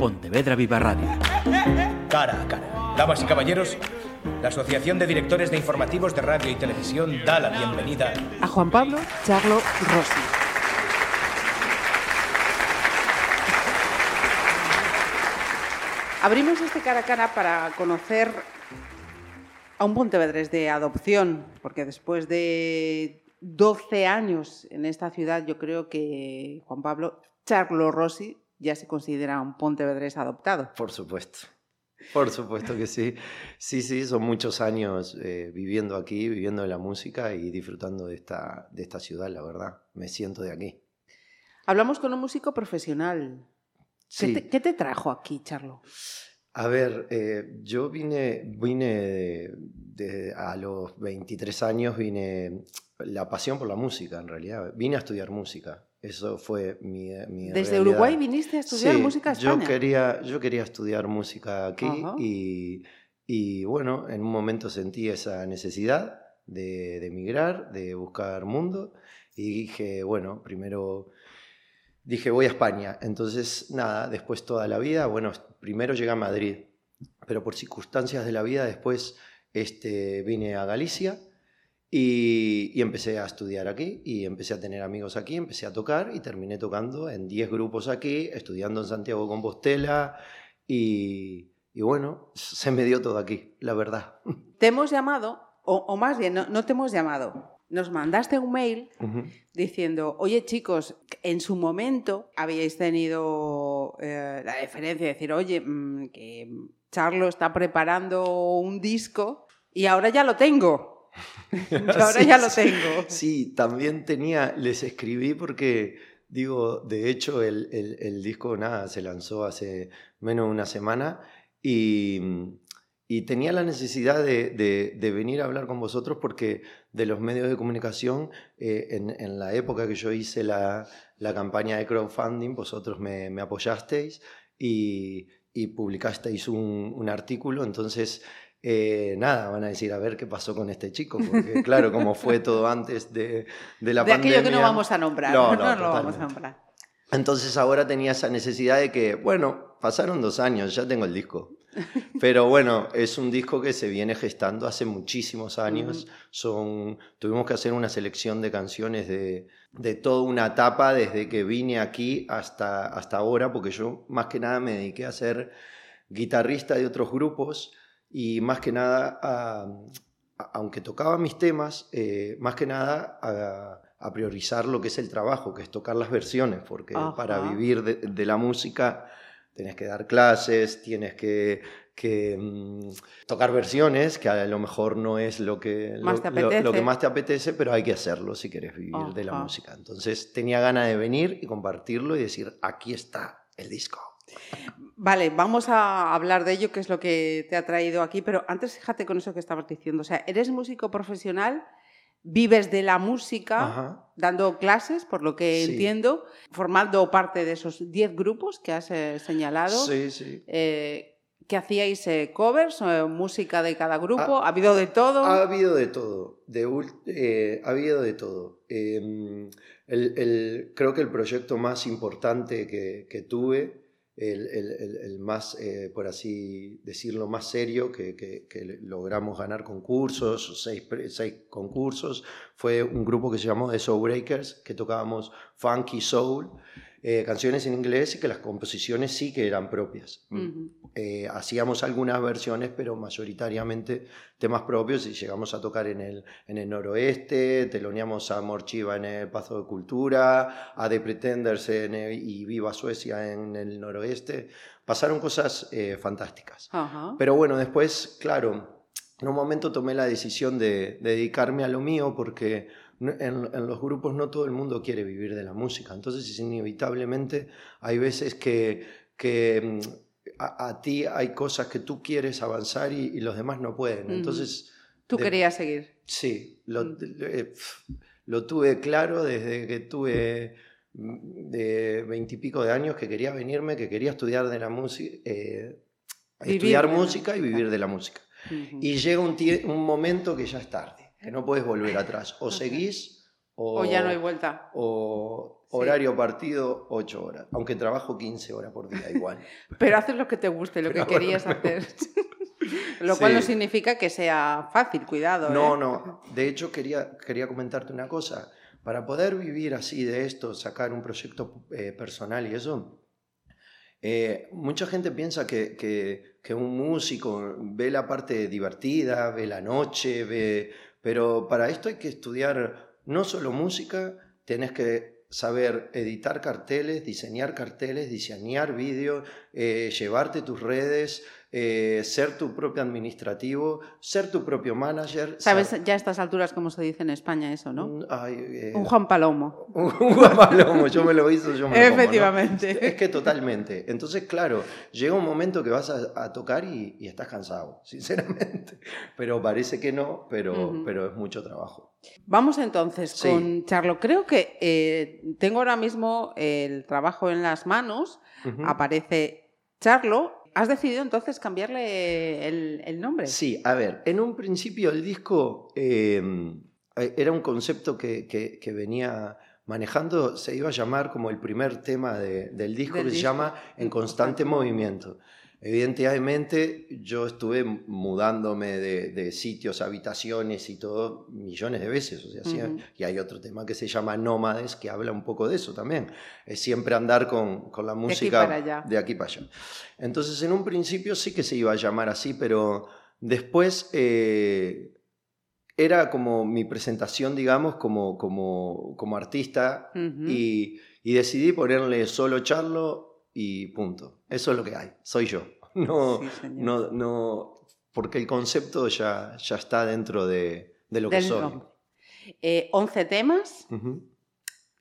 Pontevedra Viva Radio. Cara a cara. Damas y caballeros, la Asociación de Directores de Informativos de Radio y Televisión da la bienvenida a Juan Pablo Charlo Rossi. Abrimos este cara a cara para conocer a un Pontevedres de adopción, porque después de 12 años en esta ciudad, yo creo que Juan Pablo Charlo Rossi ya se considera un Pontevedres adoptado. Por supuesto. Por supuesto que sí. Sí, sí, son muchos años eh, viviendo aquí, viviendo de la música y disfrutando de esta, de esta ciudad, la verdad. Me siento de aquí. Hablamos con un músico profesional. ¿Qué, te, te, trajo aquí, Charlo? A ver, eh, yo vine, vine de, a los 23 años, vine la pasión por la música, en realidad. Vine a estudiar música. Eso fue mi, mi ¿Desde Uruguay viniste a estudiar música a España? Yo quería, yo quería estudiar música aquí y, y, bueno, en un momento sentí esa necesidad de, de emigrar, de buscar mundo y dije, bueno, primero dije voy a España. Entonces, nada, después toda la vida, bueno, primero llegué a Madrid, pero por circunstancias de la vida después este, vine a Galicia y, empecé a estudiar aquí y empecé a tener amigos aquí, empecé a tocar y terminé tocando en 10 grupos aquí, estudiando en Santiago Compostela y, y bueno, se me dio todo aquí, la verdad. Te hemos llamado, o, más bien, no, te hemos llamado, nos mandaste un mail diciendo, oye chicos, en su momento habíais tenido eh, la diferencia de decir, oye, mm, que Charlo está preparando un disco y ahora ya lo tengo. ahora ya lo tengo. Sí, también tenía, les escribí porque, digo, de hecho el, el, disco, nada, se lanzó hace menos de una semana y, y tenía la necesidad de, de, venir a hablar con vosotros porque de los medios de comunicación, eh, en, en, la época que yo hice la, la campaña de crowdfunding, vosotros me, me apoyasteis y, y publicasteis un, un, artículo, entonces eh, nada, van a decir, a ver qué pasó con este chico, porque claro, como fue todo antes de, de la pandemia... De aquello que no vamos a nombrar, no, no, lo vamos a nombrar. Entonces ahora tenía esa necesidad de que, bueno, pasaron dos años, ya tengo el disco. Pero bueno, es un disco que se viene gestando hace muchísimos años. Son, tuvimos que hacer una selección de canciones de, de toda una etapa desde que vine aquí hasta, hasta ahora, porque yo más que nada me dediqué a ser guitarrista de otros grupos y más que nada, aunque tocaba mis temas, eh, más que nada a, priorizar lo que es el trabajo, que es tocar las versiones, porque para vivir de, la música tienes que dar clases, tienes que, mm, tocar versiones, que a lo mejor no es lo que más, lo, lo, que más te apetece, pero hay que hacerlo si quieres vivir de la música. Entonces tenía ganas de venir y compartirlo y decir, aquí está el disco. Vale, vamos a hablar de ello, que es lo que te ha traído aquí, pero antes fíjate con eso que estabas diciendo. O sea, eres músico profesional, vives de la música, dando clases, por lo que entiendo, formando parte de esos 10 grupos que has eh, señalado. Sí, sí. Eh, ¿Que hacíais eh, covers, música de cada grupo? ¿Ha, habido de todo? Ha habido de todo. De, ha habido de todo. Em, el, creo que el proyecto más importante que, que tuve el, más, eh, por así decirlo, más serio que, logramos ganar concursos, seis, seis, concursos, fue un grupo que se llamó The Soul Breakers, que tocábamos funky soul, eh, canciones en inglés y que las composiciones sí que eran propias. Eh, hacíamos algunas versiones, pero mayoritariamente temas propios y llegamos a tocar en el, en el noroeste, teloneamos a Morchiva en el Pazo de Cultura, a The Pretenders y Viva Suecia en el noroeste. Pasaron cosas eh, fantásticas. Pero bueno, después, claro, en un momento tomé la decisión de, dedicarme a lo mío porque en, los grupos no todo el mundo quiere vivir de la música. Entonces, inevitablemente, hay veces que, que mm, a, ti hay cosas que tú quieres avanzar y, los demás no pueden. Entonces... Tú querías seguir. Sí, lo, mm. eh, lo, tuve claro desde que tuve mm, de veintipico de años que quería venirme, que quería estudiar de la música, eh, estudiar música y vivir de la música. Y llega un, un momento que ya es tarde, que no puedes volver atrás. O seguís o, o ya no hay vuelta. O Horario partido, 8 horas. Aunque trabajo 15 horas por día igual. Pero haces lo que te guste, lo que querías hacer. lo cual no significa que sea fácil, cuidado. No, ¿eh? no. De hecho, quería, quería comentarte una cosa. Para poder vivir así de esto, sacar un proyecto eh, personal y eso, eh, mucha gente piensa que, que, que, un músico ve la parte divertida, ve la noche, ve... pero para esto hay que estudiar no solo música, tenés que saber editar carteles, diseñar carteles, diseñar vídeos, eh, llevarte tus redes, eh, ser tu propio administrativo, ser tu propio manager. Sabes ya a estas alturas cómo se dice en España eso, ¿no? Mm, eh, un Juan Palomo. Un Juan Palomo, yo me lo hizo, yo me lo Efectivamente. Es que totalmente. Entonces, claro, llega un momento que vas a, tocar y, estás cansado, sinceramente. Pero parece que no, pero, pero es mucho trabajo. Vamos entonces con Charlo. Creo que eh, tengo ahora mismo el trabajo en las manos. Aparece Charlo ¿Has decidido entonces cambiarle el, nombre? Sí, a ver, en un principio el disco em, eh, era un concepto que, venía manejando, se iba a llamar como el primer tema del disco que se llama En constante movimiento. Evidentemente, yo estuve mudándome de, sitios, habitaciones y todo millones de veces. O sea, Y hay otro tema que se llama Nómades, que habla un poco de eso también. Es siempre andar con, con la música de aquí, para allá. Entonces, en un principio sí que se iba a llamar así, pero después eh, era como mi presentación, digamos, como, como, como artista y, y decidí ponerle solo Charlo y punto. Eso es lo que hay, soy yo. No, no, no, porque el concepto ya, ya está dentro de, de lo que soy. Eh, 11 temas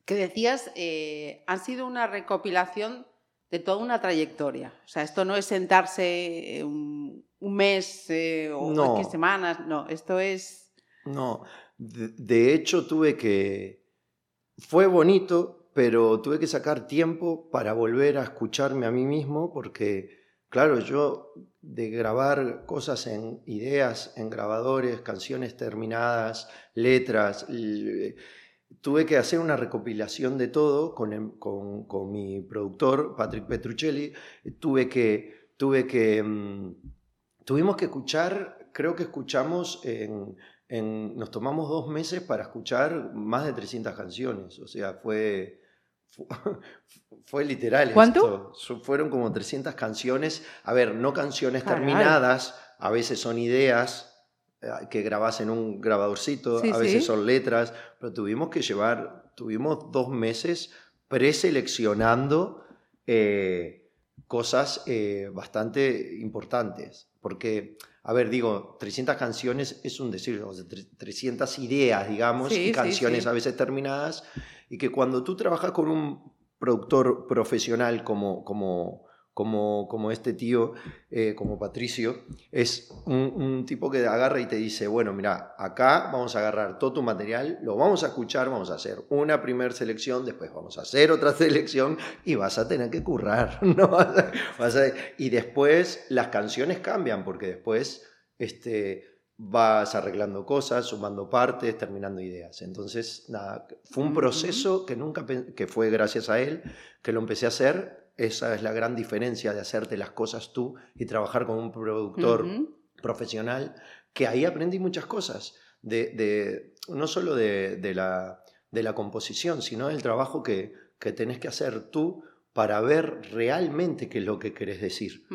que decías eh, han sido una recopilación de toda una trayectoria. O sea, esto no es sentarse un, mes eh, o no. semanas, no, esto es... No, de hecho tuve que... Fue bonito pero tuve que sacar tiempo para volver a escucharme a mí mismo porque, claro, yo de grabar cosas en ideas, en grabadores, canciones terminadas, letras, tuve que hacer una recopilación de todo con, con, mi productor, Patrick Petruccelli, tuve que, tuve que, mm, tuvimos que escuchar, creo que escuchamos en, nos tomamos dos meses para escuchar más de 300 canciones, o sea, fue, fue, literal. ¿Cuánto? Fueron como 300 canciones, a ver, no canciones terminadas, a veces son ideas eh, que grabas en un grabadorcito, a veces son letras, pero tuvimos que llevar, tuvimos dos meses preseleccionando eh, cosas eh, bastante importantes, porque a ver, digo, 300 canciones es un decir, 300 ideas, digamos, y canciones a veces terminadas, y que cuando tú trabajas con un productor profesional como, como, como, como este tío, eh, como Patricio, es un, tipo que agarra y te dice, bueno, mira, acá vamos a agarrar todo tu material, lo vamos a escuchar, vamos a hacer una primera selección, después vamos a hacer otra selección y vas a tener que currar, ¿no? y después las canciones cambian, porque después este, vas arreglando cosas, sumando partes, terminando ideas. Entonces, nada, fue un proceso que nunca, que fue gracias a él, que lo empecé a hacer esa es la gran diferencia de hacerte las cosas tú y trabajar con un productor profesional, que ahí aprendí muchas cosas, de, no solo de, la, de la composición, sino del trabajo que, que tenés que hacer tú para ver realmente qué es lo que querés decir.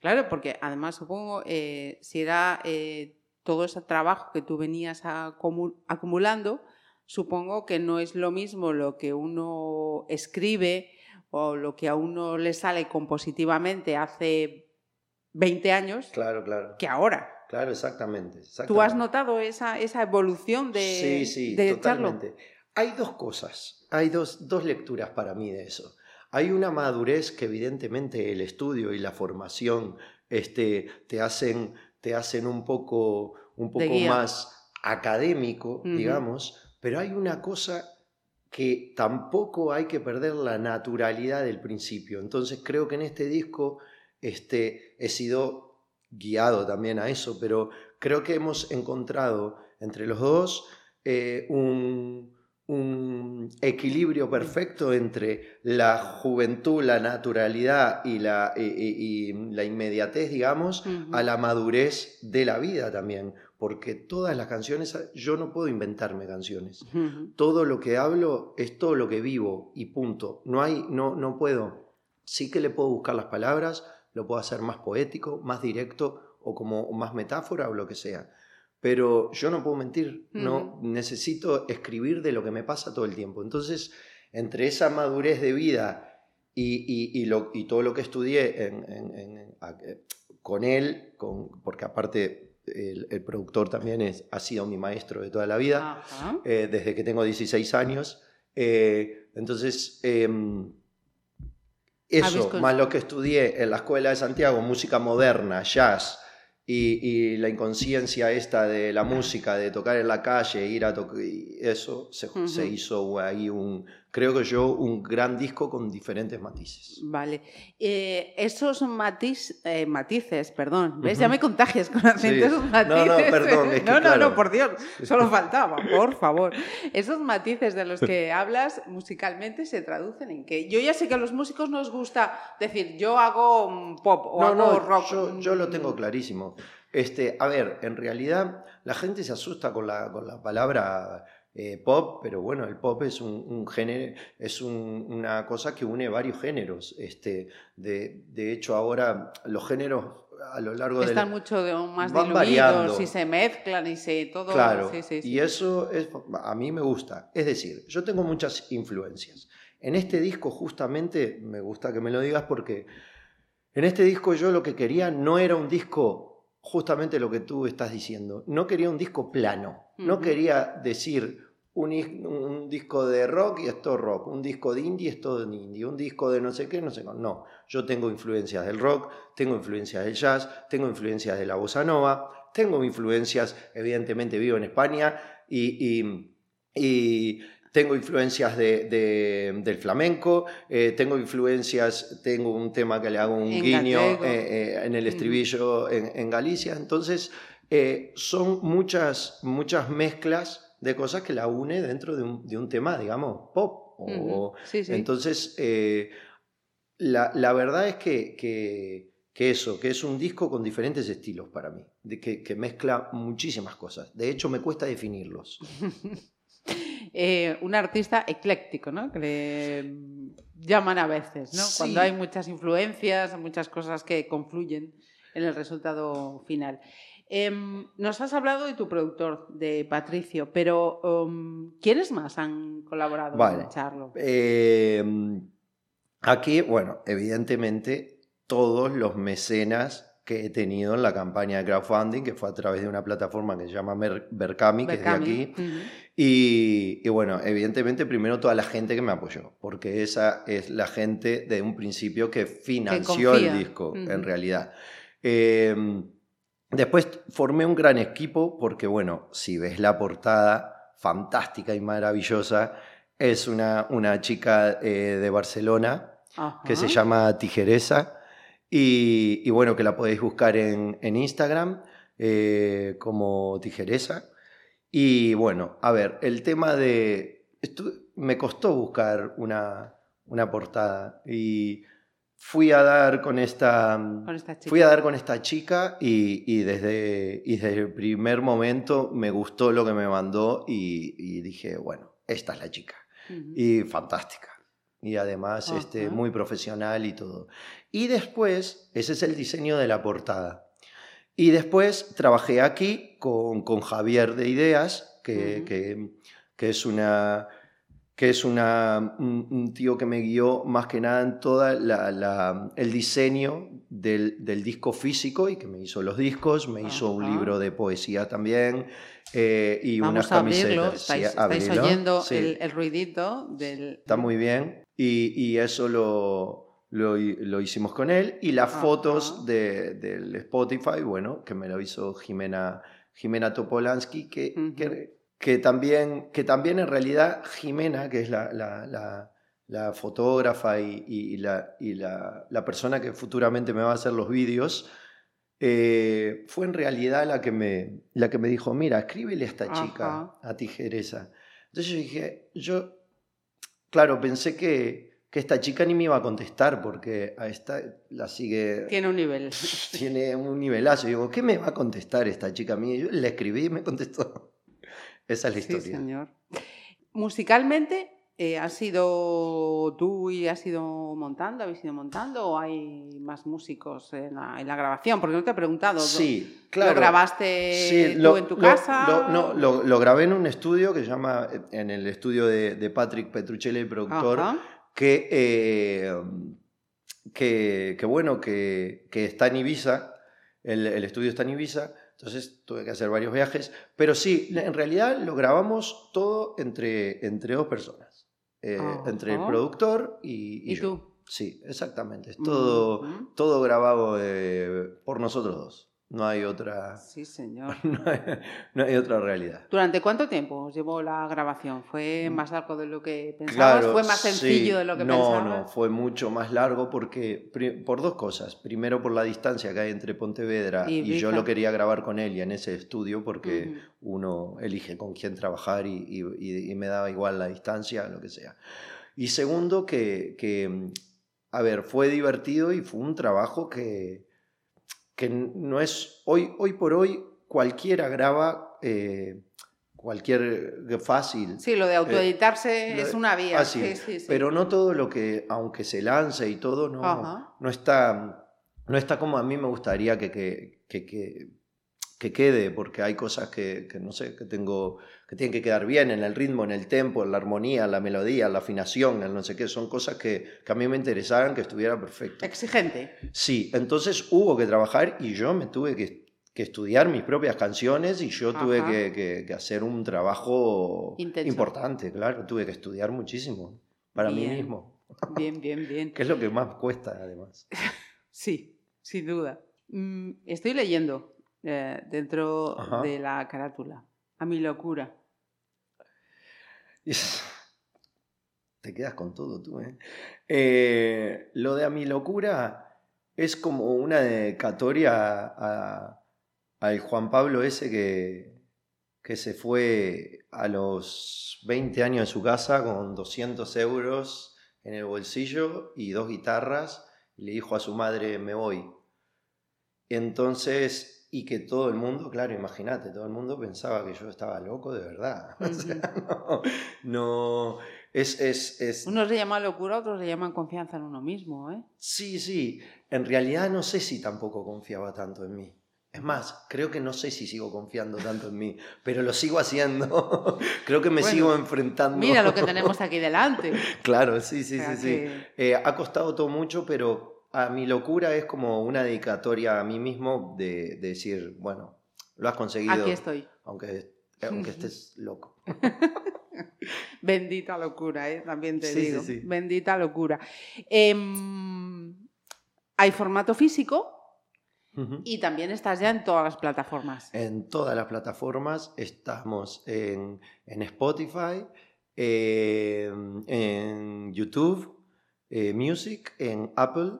Claro, porque además supongo, eh, si era eh, todo ese trabajo que tú venías acumulando, supongo que no es lo mismo lo que uno escribe o lo que a uno le sale compositivamente hace 20 años claro, claro. que ahora. Claro, exactamente, ¿Tú has notado esa, esa evolución de, sí, sí, totalmente. Hay dos cosas, hay dos, dos lecturas para mí de eso. Hay una madurez que evidentemente el estudio y la formación este, te, hacen, te hacen un poco, un poco más académico, digamos, pero hay una cosa que tampoco hay que perder la naturalidad del principio. Entonces creo que en este disco este, he sido guiado también a eso, pero creo que hemos encontrado entre los dos eh, un, un equilibrio perfecto entre la juventud, la naturalidad y la, y, la inmediatez, digamos, a la madurez de la vida también. Porque todas las canciones, yo no puedo inventarme canciones. Todo lo que hablo es todo lo que vivo y punto. No hay, no, no puedo. Sí que le puedo buscar las palabras, lo puedo hacer más poético, más directo o como más metáfora o lo que sea pero yo no puedo mentir, no necesito escribir de lo que me pasa todo el tiempo. Entonces, entre esa madurez de vida y, lo, y todo lo que estudié con él, con, porque aparte el, productor también es, ha sido mi maestro de toda la vida, eh, desde que tengo 16 años. Eh, entonces, em, eso, más lo que estudié en la Escuela de Santiago, música moderna, jazz, y, la inconsciencia esta de la música, de tocar en la calle, ir a tocar, eso se, se, hizo ahí un, creo que yo, un gran disco con diferentes matices. Vale. Eh, esos matiz, eh, matices, perdón, ¿ves? Ya me contagias con acentos matices. No, no, perdón. no, no, no, por Dios, solo faltaba, por favor. Esos matices de los que hablas musicalmente se traducen en que yo ya sé que a los músicos nos gusta decir, yo hago pop o hago rock. Yo, yo lo tengo clarísimo. Este, a ver, en realidad la gente se asusta con la, con la palabra eh, pop, pero bueno, el pop es un, género, es una cosa que une varios géneros. Este, de, de, hecho, ahora los géneros a lo largo de Están mucho más diluidos y se mezclan y se todo. Claro, y eso es, a mí me gusta. Es decir, yo tengo muchas influencias. En este disco justamente, me gusta que me lo digas porque en este disco yo lo que quería no era un disco justamente lo que tú estás diciendo. No quería un disco plano. No quería decir, un, disco de rock y esto rock, un disco de indie y esto de indie, un disco de no sé qué, no sé qué. No, yo tengo influencias del rock, tengo influencias del jazz, tengo influencias de la bossa nova, tengo influencias, evidentemente vivo en España y, y, tengo influencias de, del flamenco, eh, tengo influencias, tengo un tema que le hago un guiño eh, eh, en el estribillo en, Galicia, entonces son muchas, muchas mezclas de cosas que la une dentro de un, tema, digamos, pop. Entonces, eh, la, verdad es que, que, eso, que es un disco con diferentes estilos para mí, de que, mezcla muchísimas cosas. De hecho, me cuesta definirlos. Eh, un artista ecléctico, ¿no? Que le llaman a veces, ¿no? Cuando hay muchas influencias, muchas cosas que confluyen en el resultado final. Em, nos has hablado de tu productor, de Patricio, pero um, ¿quiénes más han colaborado con Charlo? Em, aquí, bueno, evidentemente todos los mecenas que he tenido en la campaña de crowdfunding, que fue a través de una plataforma que se llama Berkami, que es de aquí. y, bueno, evidentemente primero toda la gente que me apoyó, porque esa es la gente de un principio que financió el disco, en realidad. Eh, Después formé un gran equipo porque, bueno, si ves la portada, fantástica y maravillosa, es una, una chica eh, de Barcelona que se llama Tijeresa y, bueno, que la podéis buscar en, Instagram eh, como Tijeresa. Y bueno, a ver, el tema de... me costó buscar una, una portada y fui a dar con esta, fui a dar con esta chica y, desde, desde el primer momento me gustó lo que me mandó y, dije, bueno, esta es la chica. Y fantástica. Y además este, muy profesional y todo. Y después, ese es el diseño de la portada. Y después trabajé aquí con, con Javier de Ideas, que, que, que es una que es una, un, tío que me guió más que nada en todo el diseño del, disco físico y que me hizo los discos, me hizo un libro de poesía también eh, y unas camisetas. Estáis, oyendo el, ruidito del... Está muy bien. Y, eso lo, lo, hicimos con él y las fotos de, del Spotify, bueno, que me lo hizo Jimena, Jimena Topolansky, que, que que también, que también en realidad Jimena, que es la, la, la, fotógrafa y, y, la, y la, persona que futuramente me va a hacer los vídeos, eh, fue en realidad la que, me, la que me dijo, mira, escríbele a esta chica, a Tijeresa. Entonces yo dije, yo, claro, pensé que, que esta chica ni me iba a contestar porque a esta la sigue... Tiene un nivel. Tiene un nivelazo. Y digo, ¿qué me va a contestar esta chica a mí? Yo le escribí y me contestó. Esa es la Sí, historia. señor. Musicalmente, eh, ¿has sido tú y has ido montando, habéis ido montando o hay más músicos en la, en la grabación? Porque no te he preguntado. ¿lo- Sí, claro. ¿Lo grabaste Sí, tú lo- en tu lo- casa? no, lo, lo grabé en un estudio que se llama, en el estudio de, de Patrick Petruccelli, el productor, Ajá. Que, eh, que, que bueno, que, que está en Ibiza, el, el estudio está en Ibiza, entonces tuve que hacer varios viajes, pero sí, en realidad lo grabamos todo entre, entre dos personas, eh, entre el productor y, y ¿Y yo. tú? Sí, exactamente, es todo, todo grabado eh, por nosotros dos, no hay otra... Sí, señor. No hay, no hay otra realidad. ¿Durante cuánto tiempo llevó la grabación? ¿Fue más largo de lo que pensabas? ¿Fue más sí. sencillo de lo que no, pensabas? No, fue mucho más largo porque, por dos cosas. Primero, por la distancia que hay entre Pontevedra Y y, yo lo quería grabar con él y en ese estudio porque uno elige con quién trabajar y, y- y- y me daba igual la distancia, lo que sea. Y segundo, que, que, a ver, fue divertido y fue un trabajo que, que no es, hoy, hoy por hoy cualquiera graba eh, cualquier fácil. Sí, lo de autoeditarse lo es una vía. fácil, sí, sí, sí. Pero no todo lo que, aunque se lance y todo, no, Ajá. no, está, no está como a mí me gustaría que, que, que, que- que quede, porque hay cosas que, que no sé, que tengo, que tienen que quedar bien en el ritmo, en el tempo, en la armonía, en la melodía, en la afinación, en no sé qué, son cosas que, que a mí me interesaban que estuviera perfecto. Exigente. Sí, entonces hubo que trabajar y yo me tuve que, que estudiar mis propias canciones y yo tuve Ajá. que, hacer un trabajo Intenso. importante, claro, tuve que estudiar muchísimo para mí mismo, Bien, bien, bien. que es lo que más cuesta además. Sí, sin duda. Mm, estoy leyendo eh, dentro Ajá. de la carátula. A mi locura. Te quedas con todo tú, ¿eh? Eh, Lo de a mi locura es como una dedicatoria a- al Juan Pablo ese que, que se fue a los 20 años de su casa con 200 euros en el bolsillo y dos guitarras y le dijo a su madre, me voy. Entonces, y que todo el mundo, claro, imagínate, todo el mundo pensaba que yo estaba loco de verdad. O sea, no, no, es, es, es, Unos le llaman locura, otros le llaman confianza en uno mismo, ¿eh? Sí, sí. En realidad no sé si tampoco confiaba tanto en mí. Es más, creo que no sé si sigo confiando tanto en mí, pero lo sigo haciendo. creo que me Bueno, sigo enfrentando. Mira lo que tenemos aquí delante. Claro, sí, sí, O sea sí, sí. que- Eh, ha costado todo mucho, pero a mi locura es como una dedicatoria a mí mismo de, de decir, bueno, lo has conseguido, Aquí estoy. aunque, aunque estés loco. Bendita locura, ¿eh? También te Sí, sí, digo. sí. Bendita locura. Em, hay formato físico y también estás ya en todas las plataformas. En todas las plataformas estamos en, en Spotify, eh, en YouTube, eh, Music, en Apple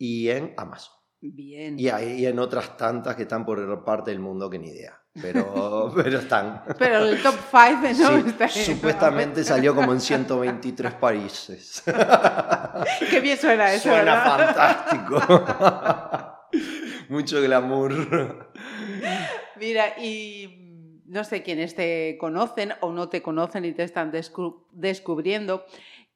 y en Amazon. Bien. Y, hay- y en otras tantas que están por parte del mundo que ni idea. Pero, pero están. Pero el top 5 no Sí, está supuestamente salió como en 123 países. Qué bien suena eso. Suena fantástico. Mucho glamour. Mira, y no sé quiénes te conocen o no te conocen y te están descu- descubriendo,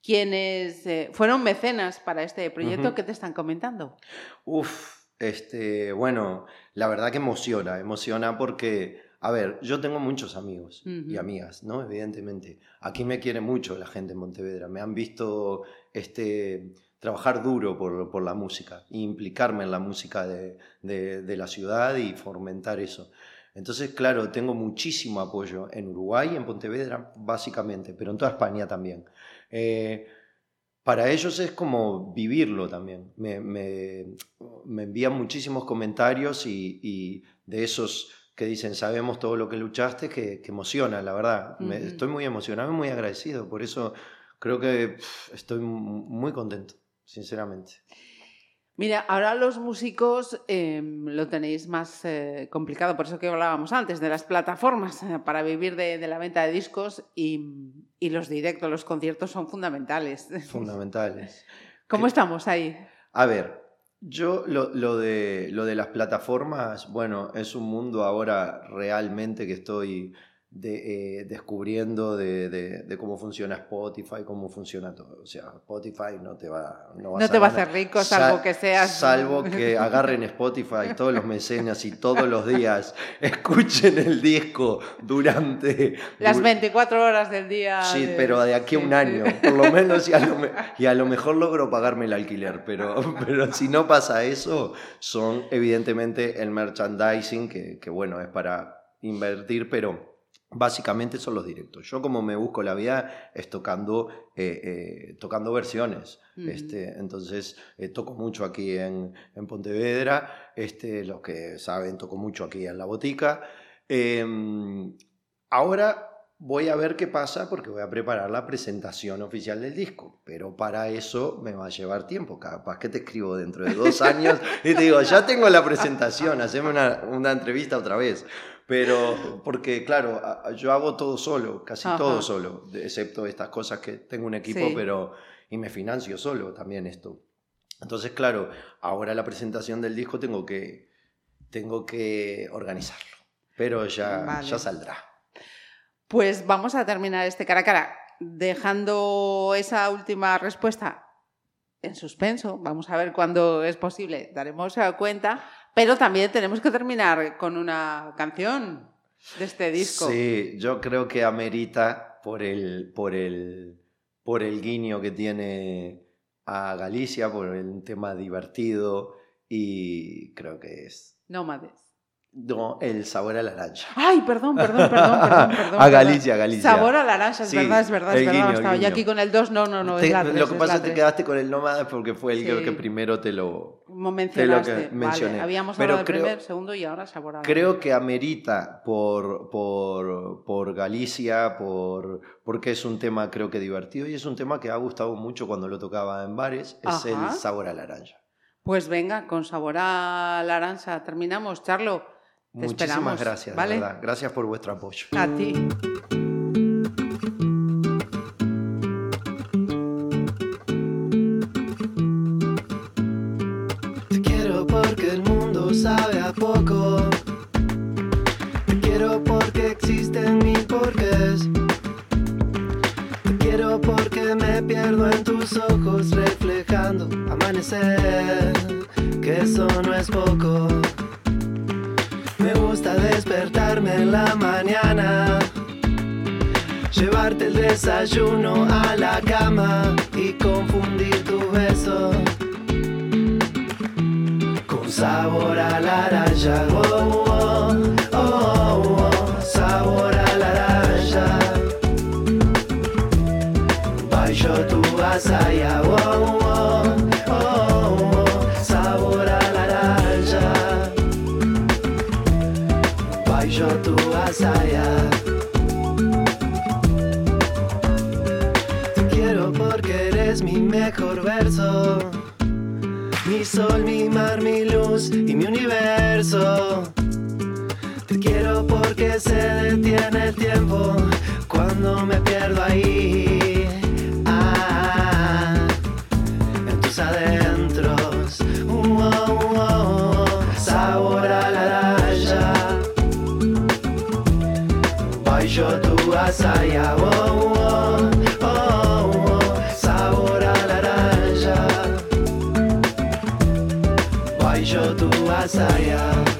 quienes eh, fueron mecenas para este proyecto, Ujú. ¿qué te están comentando? Uf, este, bueno, la verdad que emociona, emociona porque, a ver, yo tengo muchos amigos y Ujú. amigas, ¿no? Evidentemente. Aquí me quiere mucho la gente en Montevedra. Me han visto este, trabajar duro por, por la música, implicarme en la música de, de- de la ciudad y fomentar eso. Entonces, claro, tengo muchísimo apoyo en Uruguay en Pontevedra, básicamente, pero en toda España también. Eh, para ellos es como vivirlo también. Me, me- me envían muchísimos comentarios y, y de esos que dicen, sabemos todo lo que luchaste, que, que emociona, la verdad. Me- Ujú. estoy muy emocionado y muy agradecido. Por eso creo que pf, estoy mu- muy contento, sinceramente. Mira, ahora los músicos em, lo tenéis más eh, complicado, por eso que hablábamos antes, de las plataformas eh, para vivir de, de la venta de discos y, y los directos, los conciertos son fundamentales. Fundamentales. ¿Cómo estamos ahí? A ver, yo lo, lo de, lo de las plataformas, bueno, es un mundo ahora realmente que estoy de, eh, descubriendo de, de- de cómo funciona Spotify, cómo funciona todo. O sea, Spotify no te va, no vas No te va a hacer rico, salvo Sal- que seas- Salvo que agarren Spotify todos los mecenas y todos los días escuchen el disco durante... Las du- 24 horas del día. Sí, de- pero de aquí a sí, un año, por lo menos, y a lo, y a lo mejor logro pagarme el alquiler, pero, pero si no pasa eso, son evidentemente el merchandising, que, que bueno, es para invertir, pero básicamente son los directos. Yo como me busco la vida es tocando, eh, eh, tocando versiones. Este, entonces eh, toco mucho aquí en, en Pontevedra, este, los que saben, toco mucho aquí en la botica. Em, ahora voy a ver qué pasa porque voy a preparar la presentación oficial del disco, pero para eso me va a llevar tiempo. Capaz que te escribo dentro de dos años y te digo, ya tengo la presentación, haceme una, una entrevista otra vez. Pero, porque claro, yo hago todo solo, casi Ajá. todo solo, excepto estas cosas que tengo un equipo, Sí. pero y me financio solo también esto. Entonces, claro, ahora la presentación del disco tengo que, tengo que organizarlo, pero ya, Vale. ya saldrá. Pues vamos a terminar este cara a cara dejando esa última respuesta en suspenso. Vamos a ver cuándo es posible, daremos cuenta. Pero también tenemos que terminar con una canción de este disco. Sí, yo creo que amerita por el, por el, por el guiño que tiene a Galicia, por el tema divertido y creo que es Nómades. No, el sabor a la naranja. Ay, perdón, perdón, perdón, perdón, perdón. a perdón. Galicia, Galicia. Sabor a naranja, es Sí, verdad, es verdad, es verdad. guiño, el Estaba yo guiño. aquí con el 2, no, no, no, Te- es la lo que pasa la es que te quedaste con el nómada porque fue el que- Sí. que primero te lo, lo que vale, mencioné. habíamos Pero hablado del creo- primer, segundo y ahora sabor a Creo que amerita por, por, por Galicia, por, porque es un tema creo que divertido y es un tema que ha gustado mucho cuando lo tocaba en bares, es Ajá. el sabor a la naranja. Pues venga, con sabor a naranja terminamos, Charlo. Te Muchísimas esperamos, gracias, de ¿vale? verdad. Gracias por vuestro apoyo. A ti. Te quiero porque el mundo sabe a poco. Te quiero porque existen mil porqués. Te quiero porque me pierdo en tus ojos reflejando amanecer. Que eso no es poco. Me gusta despertarme en la mañana. Llevarte el desayuno a la cama y confundir tu beso con sabor a naranja. Oh, oh, oh, oh, sabor a naranja. Bajo tu asaya. Oh, Mi sol, mi mar, mi luz y mi universo. Te quiero porque se detiene el tiempo cuando me pierdo ahí. Ah, en tus adentros. Uh, uh, oh, sabor a la. Bajo tu asaya. Oh, oh, oh, oh, sayang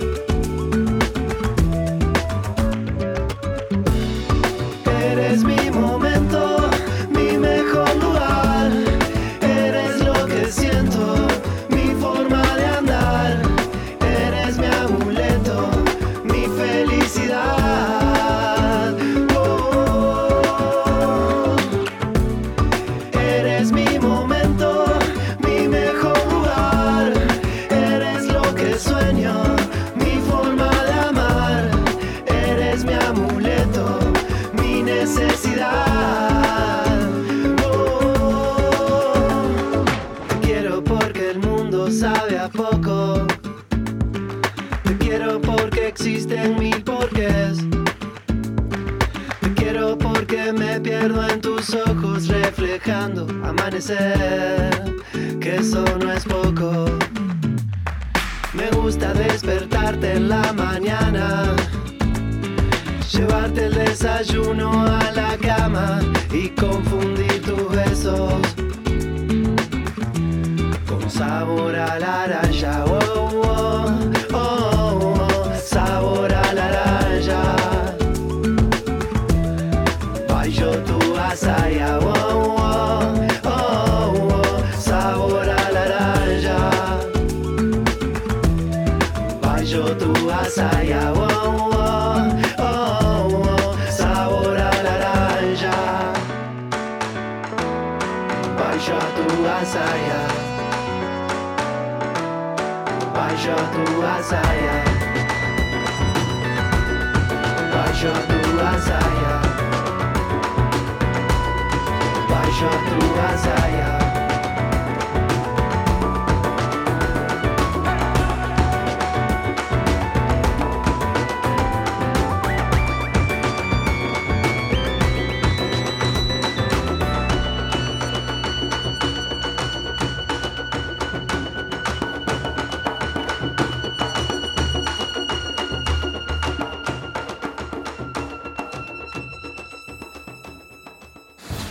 sabor tu asaya. Bajo tu asaya.